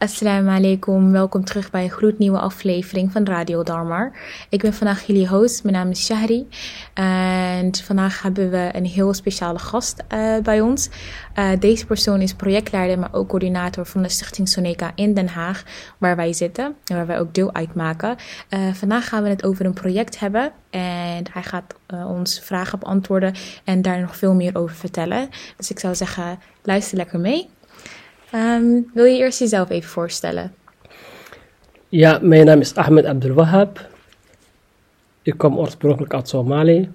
Assalamu alaikum, welkom terug bij een gloednieuwe aflevering van Radio Darmar. Ik ben vandaag jullie host, mijn naam is Shahri. En vandaag hebben we een heel speciale gast uh, bij ons. Uh, deze persoon is projectleider, maar ook coördinator van de Stichting Soneca in Den Haag, waar wij zitten en waar wij ook deel uitmaken. Uh, vandaag gaan we het over een project hebben en hij gaat ons vragen beantwoorden en daar nog veel meer over vertellen. Dus ik zou zeggen, luister lekker mee. Um, wil je eerst jezelf even voorstellen? Ja, mijn naam is Ahmed Abdul Wahab. Ik kom oorspronkelijk uit Somalië.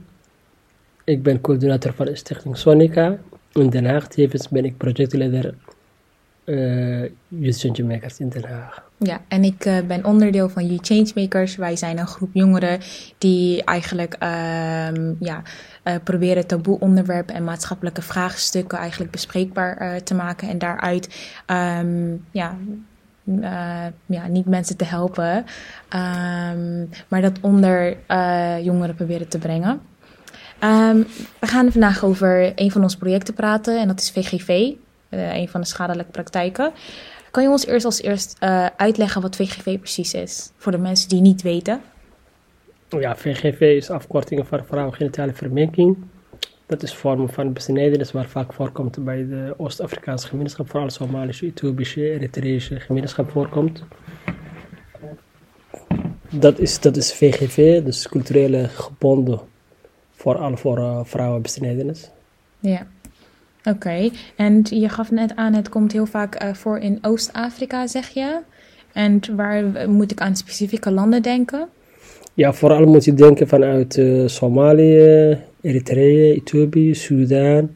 Ik ben coördinator van de Stichting Sonica in Den Haag. Tevens ben ik projectleider uh, Youth Changemakers in Den Haag. Ja, en ik uh, ben onderdeel van Youth Changemakers. Wij zijn een groep jongeren die eigenlijk um, ja, uh, proberen taboe onderwerpen en maatschappelijke vraagstukken eigenlijk bespreekbaar uh, te maken. En daaruit um, ja, ja, niet mensen te helpen, um, maar dat onder jongeren proberen te brengen. we gaan vandaag over een van onze projecten praten en dat is VGV, een van de schadelijke praktijken. Kan je ons eerst als eerst uh, uitleggen wat VGV precies is, voor de mensen die niet weten? Ja, VGV is afkorting voor vrouwengenitale verminking. Dat is vorm van besnijdenis waar vaak voorkomt bij de Oost-Afrikaanse gemeenschap, vooral Somalische, Ethiopische, Eritreïsche gemeenschap voorkomt. Dat is, dat is VGV, dus culturele gebonden voor alle voor uh, vrouwenbesnijdenis. Ja. Oké, okay. en je gaf net aan, het komt heel vaak uh, voor in Oost-Afrika, zeg je. En waar moet ik aan specifieke landen denken? Ja, vooral moet je denken vanuit uh, Somalië, Eritrea, Ethiopië, Sudan.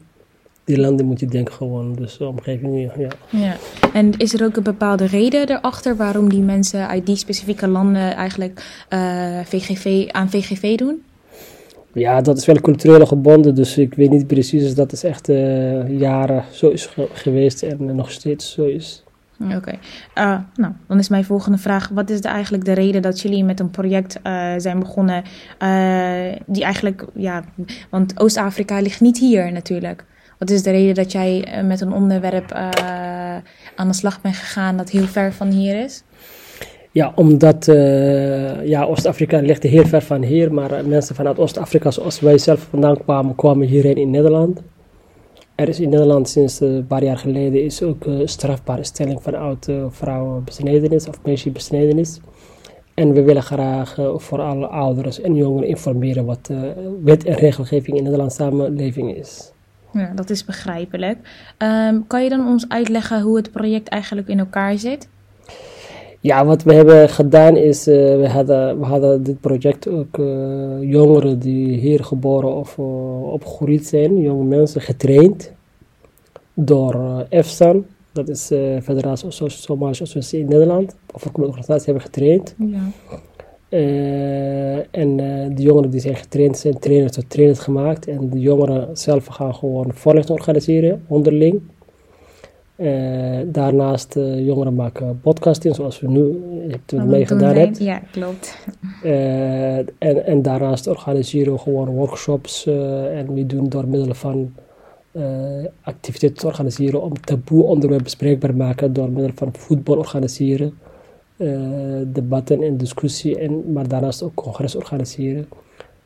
Die landen moet je denken gewoon, dus de omgeving, ja. ja. En is er ook een bepaalde reden erachter waarom die mensen uit die specifieke landen eigenlijk uh, VGV, aan VGV doen? Ja, dat is wel cultureel gebonden, dus ik weet niet precies. Dat is echt uh, jaren zo is geweest en nog steeds zo is. Oké, uh, nou dan is mijn volgende vraag: wat is eigenlijk de reden dat jullie met een project uh, zijn begonnen? die eigenlijk, ja, want Oost-Afrika ligt niet hier natuurlijk. Wat is de reden dat jij met een onderwerp aan de slag bent gegaan dat heel ver van hier is? Ja, omdat uh, ja, Oost-Afrika ligt heel ver van hier, maar mensen vanuit Oost-Afrika, zoals wij zelf vandaan kwamen, kwamen hierheen in Nederland. Er is in Nederland sinds een paar jaar geleden is ook uh, strafbare stelling van oude vrouwenbesnedenis of meisjesbesnedenis. En we willen graag voor alle ouders en jongeren informeren wat wet en regelgeving in Nederlandse samenleving is. Ja, dat is begrijpelijk. Um, kan je dan ons uitleggen hoe het project eigenlijk in elkaar zit? Ja, wat we hebben gedaan is, uh, we, hadden, we hadden dit project ook uh, jongeren die hier geboren of uh, opgegroeid zijn, jonge mensen getraind door EFSAN, dat is de Federatie Somalische Associatie in Nederland, of ook organisatie hebben getraind. Ja. en de jongeren die zijn getraind zijn trainers tot trainers gemaakt en de jongeren zelf gaan gewoon voorlichting organiseren onderling. Uh, daarnaast uh, jongeren maken podcasting, zoals we nu hebt mee gedaan hebben. Ja, klopt. Uh, en, en daarnaast organiseren we gewoon workshops en we doen door middel van activiteiten te organiseren om taboe onderwerpen bespreekbaar maken, door middel van voetbal organiseren, debatten en discussie, en, maar daarnaast ook congres organiseren.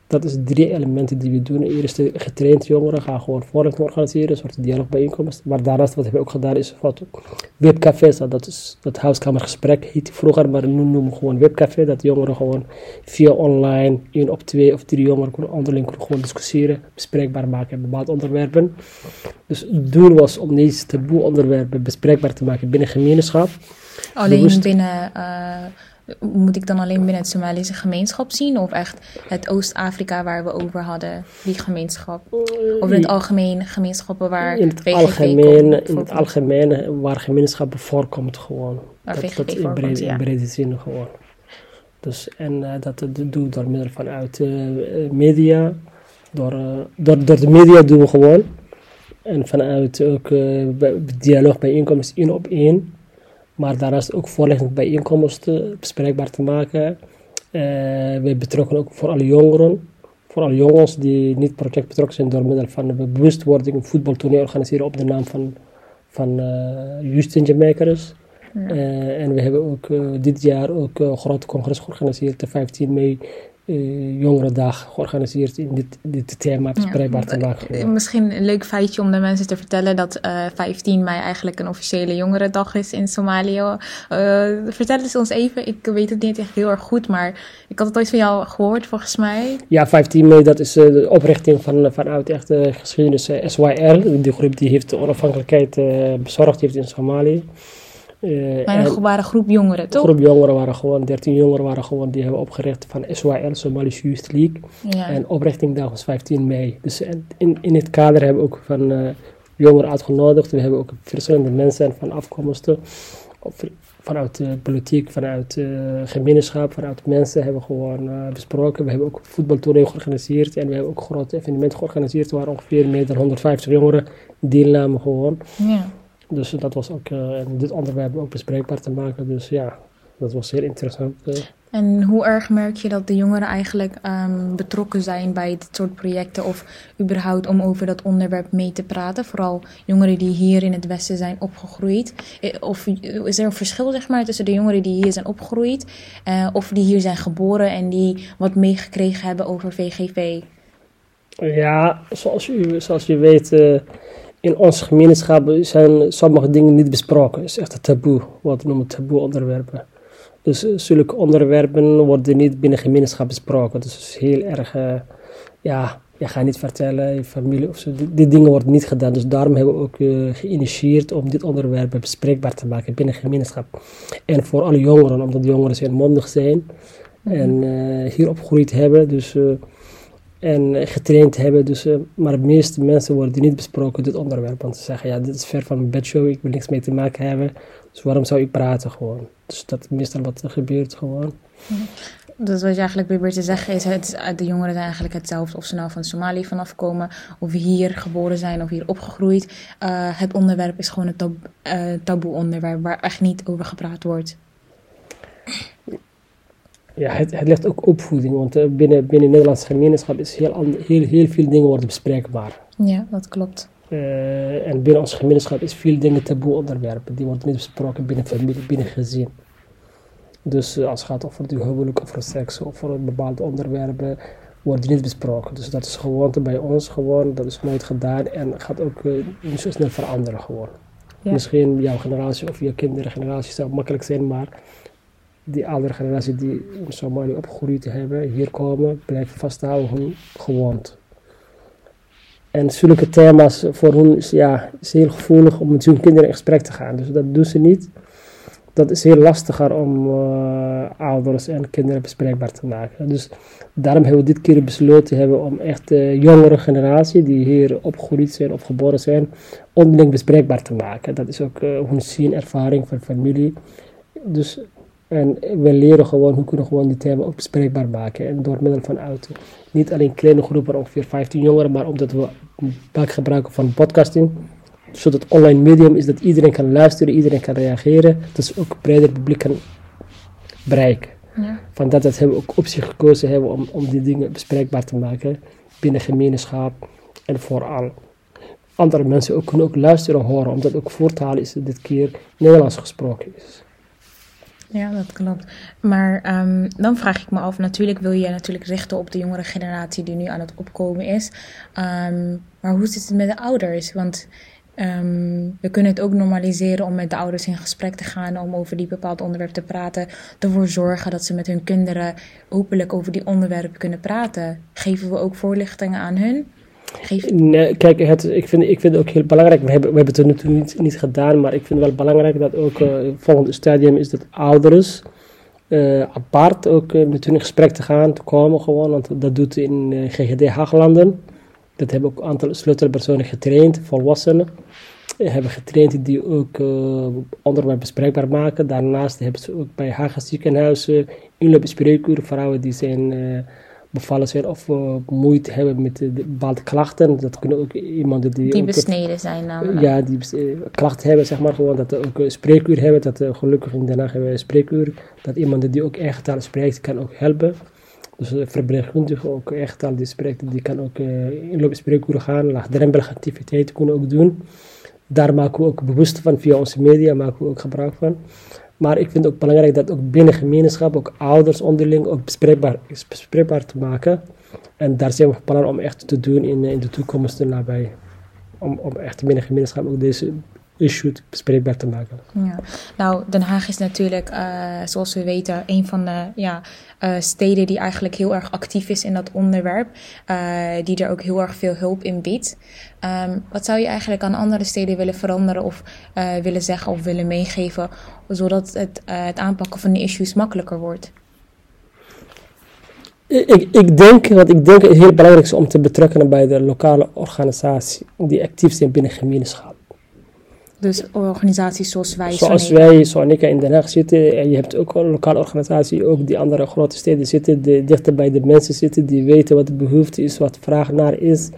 Dat is drie elementen die we doen. Eerst getraind jongeren gaan gewoon voorlichting organiseren, een soort dialoogbijeenkomst. Maar daarnaast wat we ook gedaan is wat webcafés, dat is dat huiskamergesprek heet vroeger, maar nu noemen we gewoon webcafé. Dat jongeren gewoon via online, één op twee of drie jongeren kunnen onderling gewoon discussiëren, bespreekbaar maken bepaalde onderwerpen. Dus het doel was om deze taboe onderwerpen bespreekbaar te maken binnen gemeenschap. Alleen binnen... Uh moet ik dan alleen binnen het Somalische gemeenschap zien? Of echt het Oost-Afrika waar we over hadden, die gemeenschap? Of in het algemeen gemeenschappen waar in het algemeen, In het algemeen waar gemeenschappen voorkomt gewoon. Waar dat, dat in, brede, ja. in brede zin gewoon. Dus, en uh, dat, dat doen we door middel vanuit uh, media. Door, uh, door, door de media doen we gewoon. En vanuit ook dialoog bij inkomsten één op één. Maar daarnaast ook voorlichting bijeenkomsten bespreekbaar te maken. Uh, we betrokken ook voor alle jongeren. Voor alle jongens die niet project betrokken zijn door middel van de bewustwording een voetbaltoernooi organiseren op de naam van, van uh, Justin Makers. en we hebben ook dit jaar ook een grote congres georganiseerd, de 15 mei uh, jongerendag georganiseerd in dit, dit thema bespreekbaar te maken. Misschien een leuk feitje om de mensen te vertellen dat uh, 15 mei eigenlijk een officiële jongerendag is in Somalië. Uh, vertel eens ons even, ik weet het niet echt heel erg goed, maar ik had het ooit van jou gehoord volgens mij. Ja, 15 mei, dat is de oprichting van, vanuit echt de geschiedenis SYL, die groep die heeft de onafhankelijkheid bezorgd heeft in Somalië. Uh, maar een waren groep jongeren, toch? Een groep jongeren waren gewoon, 13 jongeren waren gewoon, die hebben opgericht van SYL, Somali Youth League. Ja. En oprichtingdag was 15 mei. Dus in, in het kader hebben we ook van uh, jongeren uitgenodigd. We hebben ook verschillende mensen van afkomsten, vanuit de politiek, vanuit de gemeenschap, vanuit mensen hebben we gewoon uh, besproken. We hebben ook voetbaltoernooi georganiseerd en we hebben ook grote evenementen georganiseerd waar ongeveer meer dan 150 jongeren deelnamen gewoon. Ja. Dus dat was ook, uh, dit onderwerp ook bespreekbaar te maken. Dus ja, dat was heel interessant. Uh. En hoe erg merk je dat de jongeren eigenlijk um, betrokken zijn bij dit soort projecten of überhaupt om over dat onderwerp mee te praten? Vooral jongeren die hier in het Westen zijn opgegroeid. Of is er een verschil zeg maar, tussen de jongeren die hier zijn opgegroeid uh, of die hier zijn geboren en die wat meegekregen hebben over VGV? Ja, zoals u, zoals u weet in onze gemeenschap zijn sommige dingen niet besproken. Het is echt een taboe, wat we noemen taboe onderwerpen. Dus eh, zulke onderwerpen worden niet binnen gemeenschap besproken. Dus het is heel erg, uh, ja, je gaat niet vertellen, je familie of zo. Die, dingen worden niet gedaan. Dus daarom hebben we ook uh, geïnitieerd om dit onderwerp bespreekbaar te maken binnen gemeenschap. En voor alle jongeren, omdat jongeren zeer mondig zijn en hier opgegroeid hebben. Dus en getraind hebben. Dus, uh, maar de meeste mensen worden niet besproken dit onderwerp. Want ze zeggen, ja, dit is ver van mijn bedshow, ik wil niks mee te maken hebben. Dus waarom zou ik praten gewoon? Dus dat is meestal wat er gebeurt gewoon. Dus wat je eigenlijk probeert te zeggen is, het, de jongeren zijn eigenlijk hetzelfde. Of ze nou van Somalië vanaf komen, of hier geboren zijn, of hier opgegroeid. Uh, het onderwerp is gewoon een tab uh, taboe onderwerp waar echt niet over gepraat wordt ja, het, het ligt ook opvoeding, want uh, binnen, binnen Nederlandse gemeenschap is heel, heel, heel veel dingen worden bespreekbaar. Ja, dat klopt. Uh, en binnen onze gemeenschap is veel dingen taboe onderwerpen. Die worden niet besproken binnen familie, binnen gezin. Dus uh, als het gaat over de huwelijk, over seks, over bepaalde onderwerpen, worden niet besproken. Dus dat is gewoon bij ons gewoon, dat is nooit gedaan en gaat ook niet zo snel veranderen gewoon. Ja. Misschien jouw generatie of je kindergeneratie zou makkelijk zijn, maar die oudere generatie die in Somalië opgegroeid hebben, hier komen, blijven vasthouden hun gewoonte. En zulke thema's voor hen is, ja, is heel gevoelig om met hun kinderen in gesprek te gaan. Dus dat doen ze niet. Dat is heel lastiger om uh, ouders en kinderen bespreekbaar te maken. Dus daarom hebben we dit keer besloten hebben om echt de jongere generatie die hier opgegroeid zijn of geboren zijn, onderling bespreekbaar te maken. Dat is ook uh, hun zien, ervaring van familie. Dus en we leren gewoon hoe kunnen we gewoon die thema ook bespreekbaar maken. En door middel van uit niet alleen kleine groepen, ongeveer 15 jongeren, maar omdat we vaak gebruiken van podcasting. Zodat het online medium is dat iedereen kan luisteren, iedereen kan reageren. Dat is ook breder publiek kan bereiken. Ja. Van dat, we ook op zich gekozen hebben om, om die dingen bespreekbaar te maken binnen gemeenschap en vooral andere mensen ook kunnen ook luisteren en horen, omdat ook voortaal is dit keer Nederlands gesproken is. Ja, dat klopt. Maar um, dan vraag ik me af, natuurlijk wil je natuurlijk richten op de jongere generatie die nu aan het opkomen is. Um, maar hoe zit het met de ouders? Want um, we kunnen het ook normaliseren om met de ouders in gesprek te gaan, om over die bepaald onderwerp te praten. Ervoor zorgen dat ze met hun kinderen openlijk over die onderwerpen kunnen praten. Geven we ook voorlichtingen aan hun? Kijk, het, ik, vind, ik vind het ook heel belangrijk. We hebben, we hebben het er nu niet, niet gedaan, maar ik vind wel belangrijk dat ook uh, het volgende stadium is dat ouders uh, apart ook uh, met hun in gesprek te gaan, te komen gewoon. Want dat doet in GGD Haaglanden. Dat hebben ook een aantal sleutelpersonen getraind, volwassenen. Hebben getraind die ook onderwerpen bespreekbaar maken. Daarnaast hebben ze ook bij Haga ziekenhuizen inloopspreekuren, vrouwen die zijn bevallen zijn of uh, moeite hebben met de, bepaalde klachten. Dat kunnen ook iemand die... Die besneden zijn namelijk. Ja, die klachten hebben, zeg maar, gewoon dat ze ook een spreekuur hebben. Dat gelukkig in Haag hebben we een spreekuur. Dat iemand die ook echt taal spreekt, kan ook helpen. Dus verpleegkundige ook echt taal die spreekt, die kan ook in spreekuren gaan. Laagdrempelige activiteiten kunnen ook doen. daar maken we ook bewust van, via onze media maken we ook gebruik van. Maar ik vind het ook belangrijk dat ook binnen gemeenschap, ook ouders onderling, ook bespreekbaar, bespreekbaar te maken. En daar zijn we van plan om echt te doen in, in de toekomst nabij. Om, om echt binnen gemeenschap ook deze issue bespreekbaar te maken. Ja. Nou, Den Haag is natuurlijk, uh, zoals we weten, een van de ja, uh, steden die eigenlijk heel erg actief is in dat onderwerp. Uh, die er ook heel erg veel hulp in biedt. Um, wat zou je eigenlijk aan andere steden willen veranderen of willen zeggen of willen meegeven, zodat het, het aanpakken van de issues makkelijker wordt? Ik, ik denk, wat ik denk heel belangrijk is om te betrekken bij de lokale organisatie die actief zijn binnen gemeenschap. Dus organisaties zoals wij. Zoals wij, ik in Den Haag zitten. En je hebt ook een lokale organisatie, ook die andere grote steden zitten, die dichter bij de mensen zitten, die weten wat de behoefte is, wat de vraag naar is.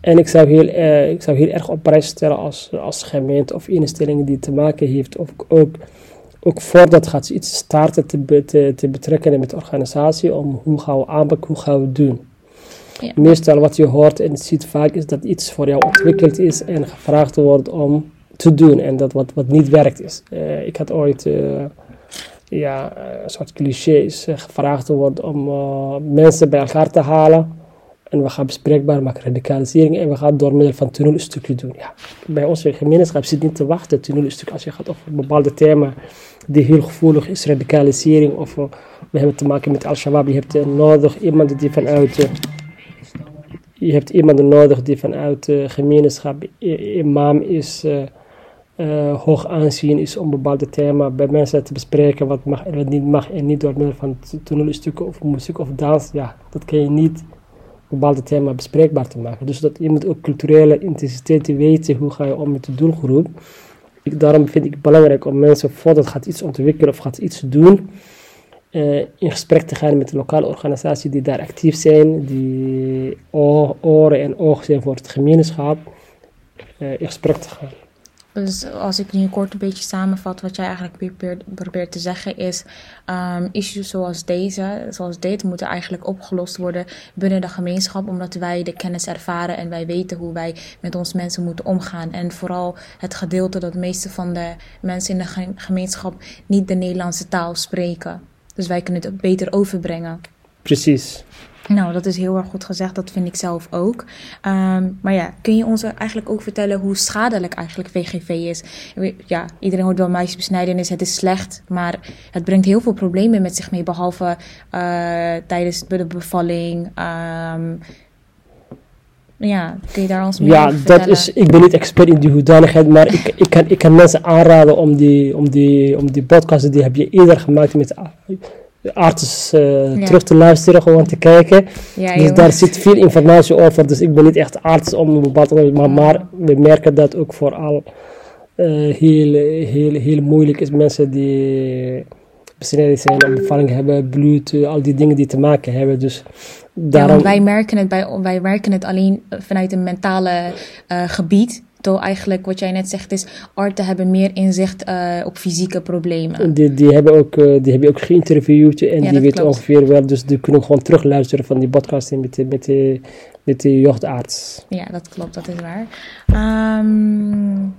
En ik zou heel, uh, ik zou heel erg op prijs stellen als, als gemeente of instelling die te maken heeft, of ook, ook voordat gaat iets starten te, te, te betrekken met de organisatie, om hoe gaan we aanpakken, hoe gaan we doen. Ja. Meestal wat je hoort en ziet vaak is dat iets voor jou ontwikkeld is en gevraagd wordt om te doen en dat wat, wat niet werkt is. Uh, ik had ooit uh, ja, een soort clichés gevraagd worden om mensen bij elkaar te halen. En we gaan bespreekbaar maken radicalisering en we gaan door middel van toneelstukje doen. Ja, bij onze gemeenschap zit niet te wachten toneelstuk als je gaat over een bepaalde thema die heel gevoelig is, radicalisering of we hebben te maken met Al-Shabaab. Je hebt nodig iemand die vanuit je hebt iemand nodig die vanuit de gemeenschap imam is, uh, hoog aanzien is om bepaalde thema bij mensen te bespreken, wat mag en wat niet mag, en niet door middel van toneelstukken of muziek of dans. Ja, dat kan je niet bepaalde thema bespreekbaar te maken. Dus dat je moet ook culturele intensiteit weten, hoe ga je om met de doelgroep. Ik, daarom vind ik het belangrijk om mensen voordat gaat iets ontwikkelen of gaat iets doen, uh, in gesprek te gaan met de lokale organisaties die daar actief zijn, die oren en ogen zijn voor het gemeenschap, uh, in gesprek te gaan. Dus als ik nu kort een beetje samenvat, wat jij eigenlijk probeert, te zeggen is, um, issues zoals deze, zoals dit, moeten eigenlijk opgelost worden binnen de gemeenschap, omdat wij de kennis ervaren en wij weten hoe wij met ons mensen moeten omgaan. En vooral het gedeelte dat de meeste van de mensen in de gemeenschap niet de Nederlandse taal spreken. Dus wij kunnen het beter overbrengen. Precies. Nou, dat is heel erg goed gezegd. Dat vind ik zelf ook. Um, maar ja, kun je ons eigenlijk ook vertellen hoe schadelijk eigenlijk VGV is? Ja, iedereen hoort wel meisjesbesnijdenis. Het is slecht, maar het brengt heel veel problemen met zich mee. Behalve uh, tijdens de bevalling. Um, ja, kun je daar ons meer ja, dat is, ik ben niet expert in die hoedanigheid, maar ik, ik, kan, ik kan mensen aanraden om die, om die, om die podcast, die heb je eerder gemaakt met arts uh, terug te luisteren, gewoon te kijken. Ja, dus daar zit veel informatie over. Dus ik ben niet echt arts om een bepaald maar, maar we merken dat ook vooral uh, heel, heel, heel moeilijk is. Mensen die besneden zijn, bevalling hebben, bloed, uh, al die dingen die te maken hebben. Dus daarom... Ja, wij merken het, bij, wij merken het alleen vanuit een mentale gebied. Door eigenlijk, wat jij net zegt, is artsen hebben meer inzicht uh, op fysieke problemen. Die, die, hebben ook, uh, die hebben ook geïnterviewd en die weten ongeveer wel. Dus die kunnen gewoon terugluisteren van die podcast met, de, met, de, met de jeugdarts. Ja, dat klopt, dat is waar. Um,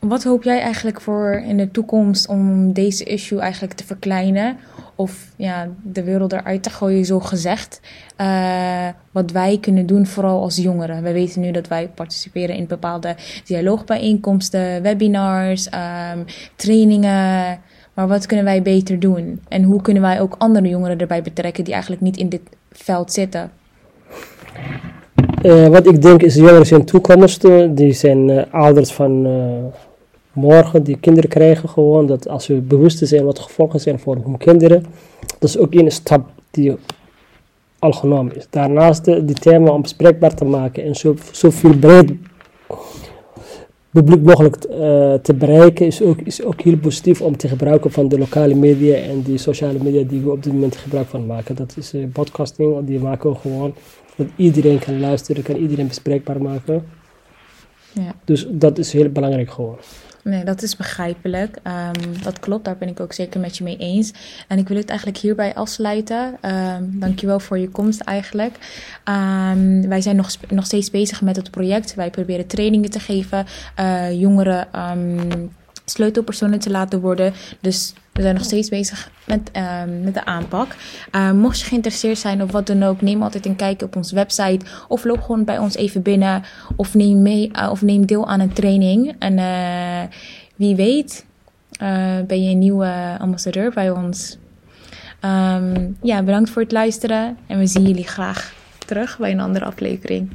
wat hoop jij eigenlijk voor in de toekomst om deze issue eigenlijk te verkleinen? Of ja, de wereld eruit te gooien, zo gezegd. Uh, wat wij kunnen doen, vooral als jongeren. We weten nu dat wij participeren in bepaalde dialoogbijeenkomsten, webinars, um, trainingen. Maar wat kunnen wij beter doen? En hoe kunnen wij ook andere jongeren erbij betrekken die eigenlijk niet in dit veld zitten? Uh, wat ik denk is, jongeren zijn toekomst. Die zijn uh, ouders van morgen die kinderen krijgen gewoon, dat als we bewust zijn wat de gevolgen zijn voor hun kinderen, dat is ook een stap die al genomen is. Daarnaast de, die thema om bespreekbaar te maken en zo, zoveel breed publiek mogelijk uh, te bereiken is ook, is ook heel positief om te gebruiken van de lokale media en die sociale media die we op dit moment gebruik van maken. Dat is uh, podcasting, die maken we gewoon, dat iedereen kan luisteren, kan iedereen bespreekbaar maken. Ja. Dus dat is heel belangrijk gewoon. Nee, dat is begrijpelijk. Um, dat klopt, daar ben ik ook zeker met je mee eens. En ik wil het eigenlijk hierbij afsluiten. Um, dankjewel voor je komst eigenlijk. Um, wij zijn nog, nog steeds bezig met het project. Wij proberen trainingen te geven, uh, jongeren sleutelpersonen te laten worden. Dus we zijn nog steeds bezig met, uh, met de aanpak. Uh, mocht je geïnteresseerd zijn of wat dan ook, neem altijd een kijkje op onze website. Of loop gewoon bij ons even binnen. Of neem, mee, uh, of neem deel aan een training. En uh, wie weet, ben je een nieuwe ambassadeur bij ons. Um, ja, bedankt voor het luisteren. En we zien jullie graag terug bij een andere aflevering.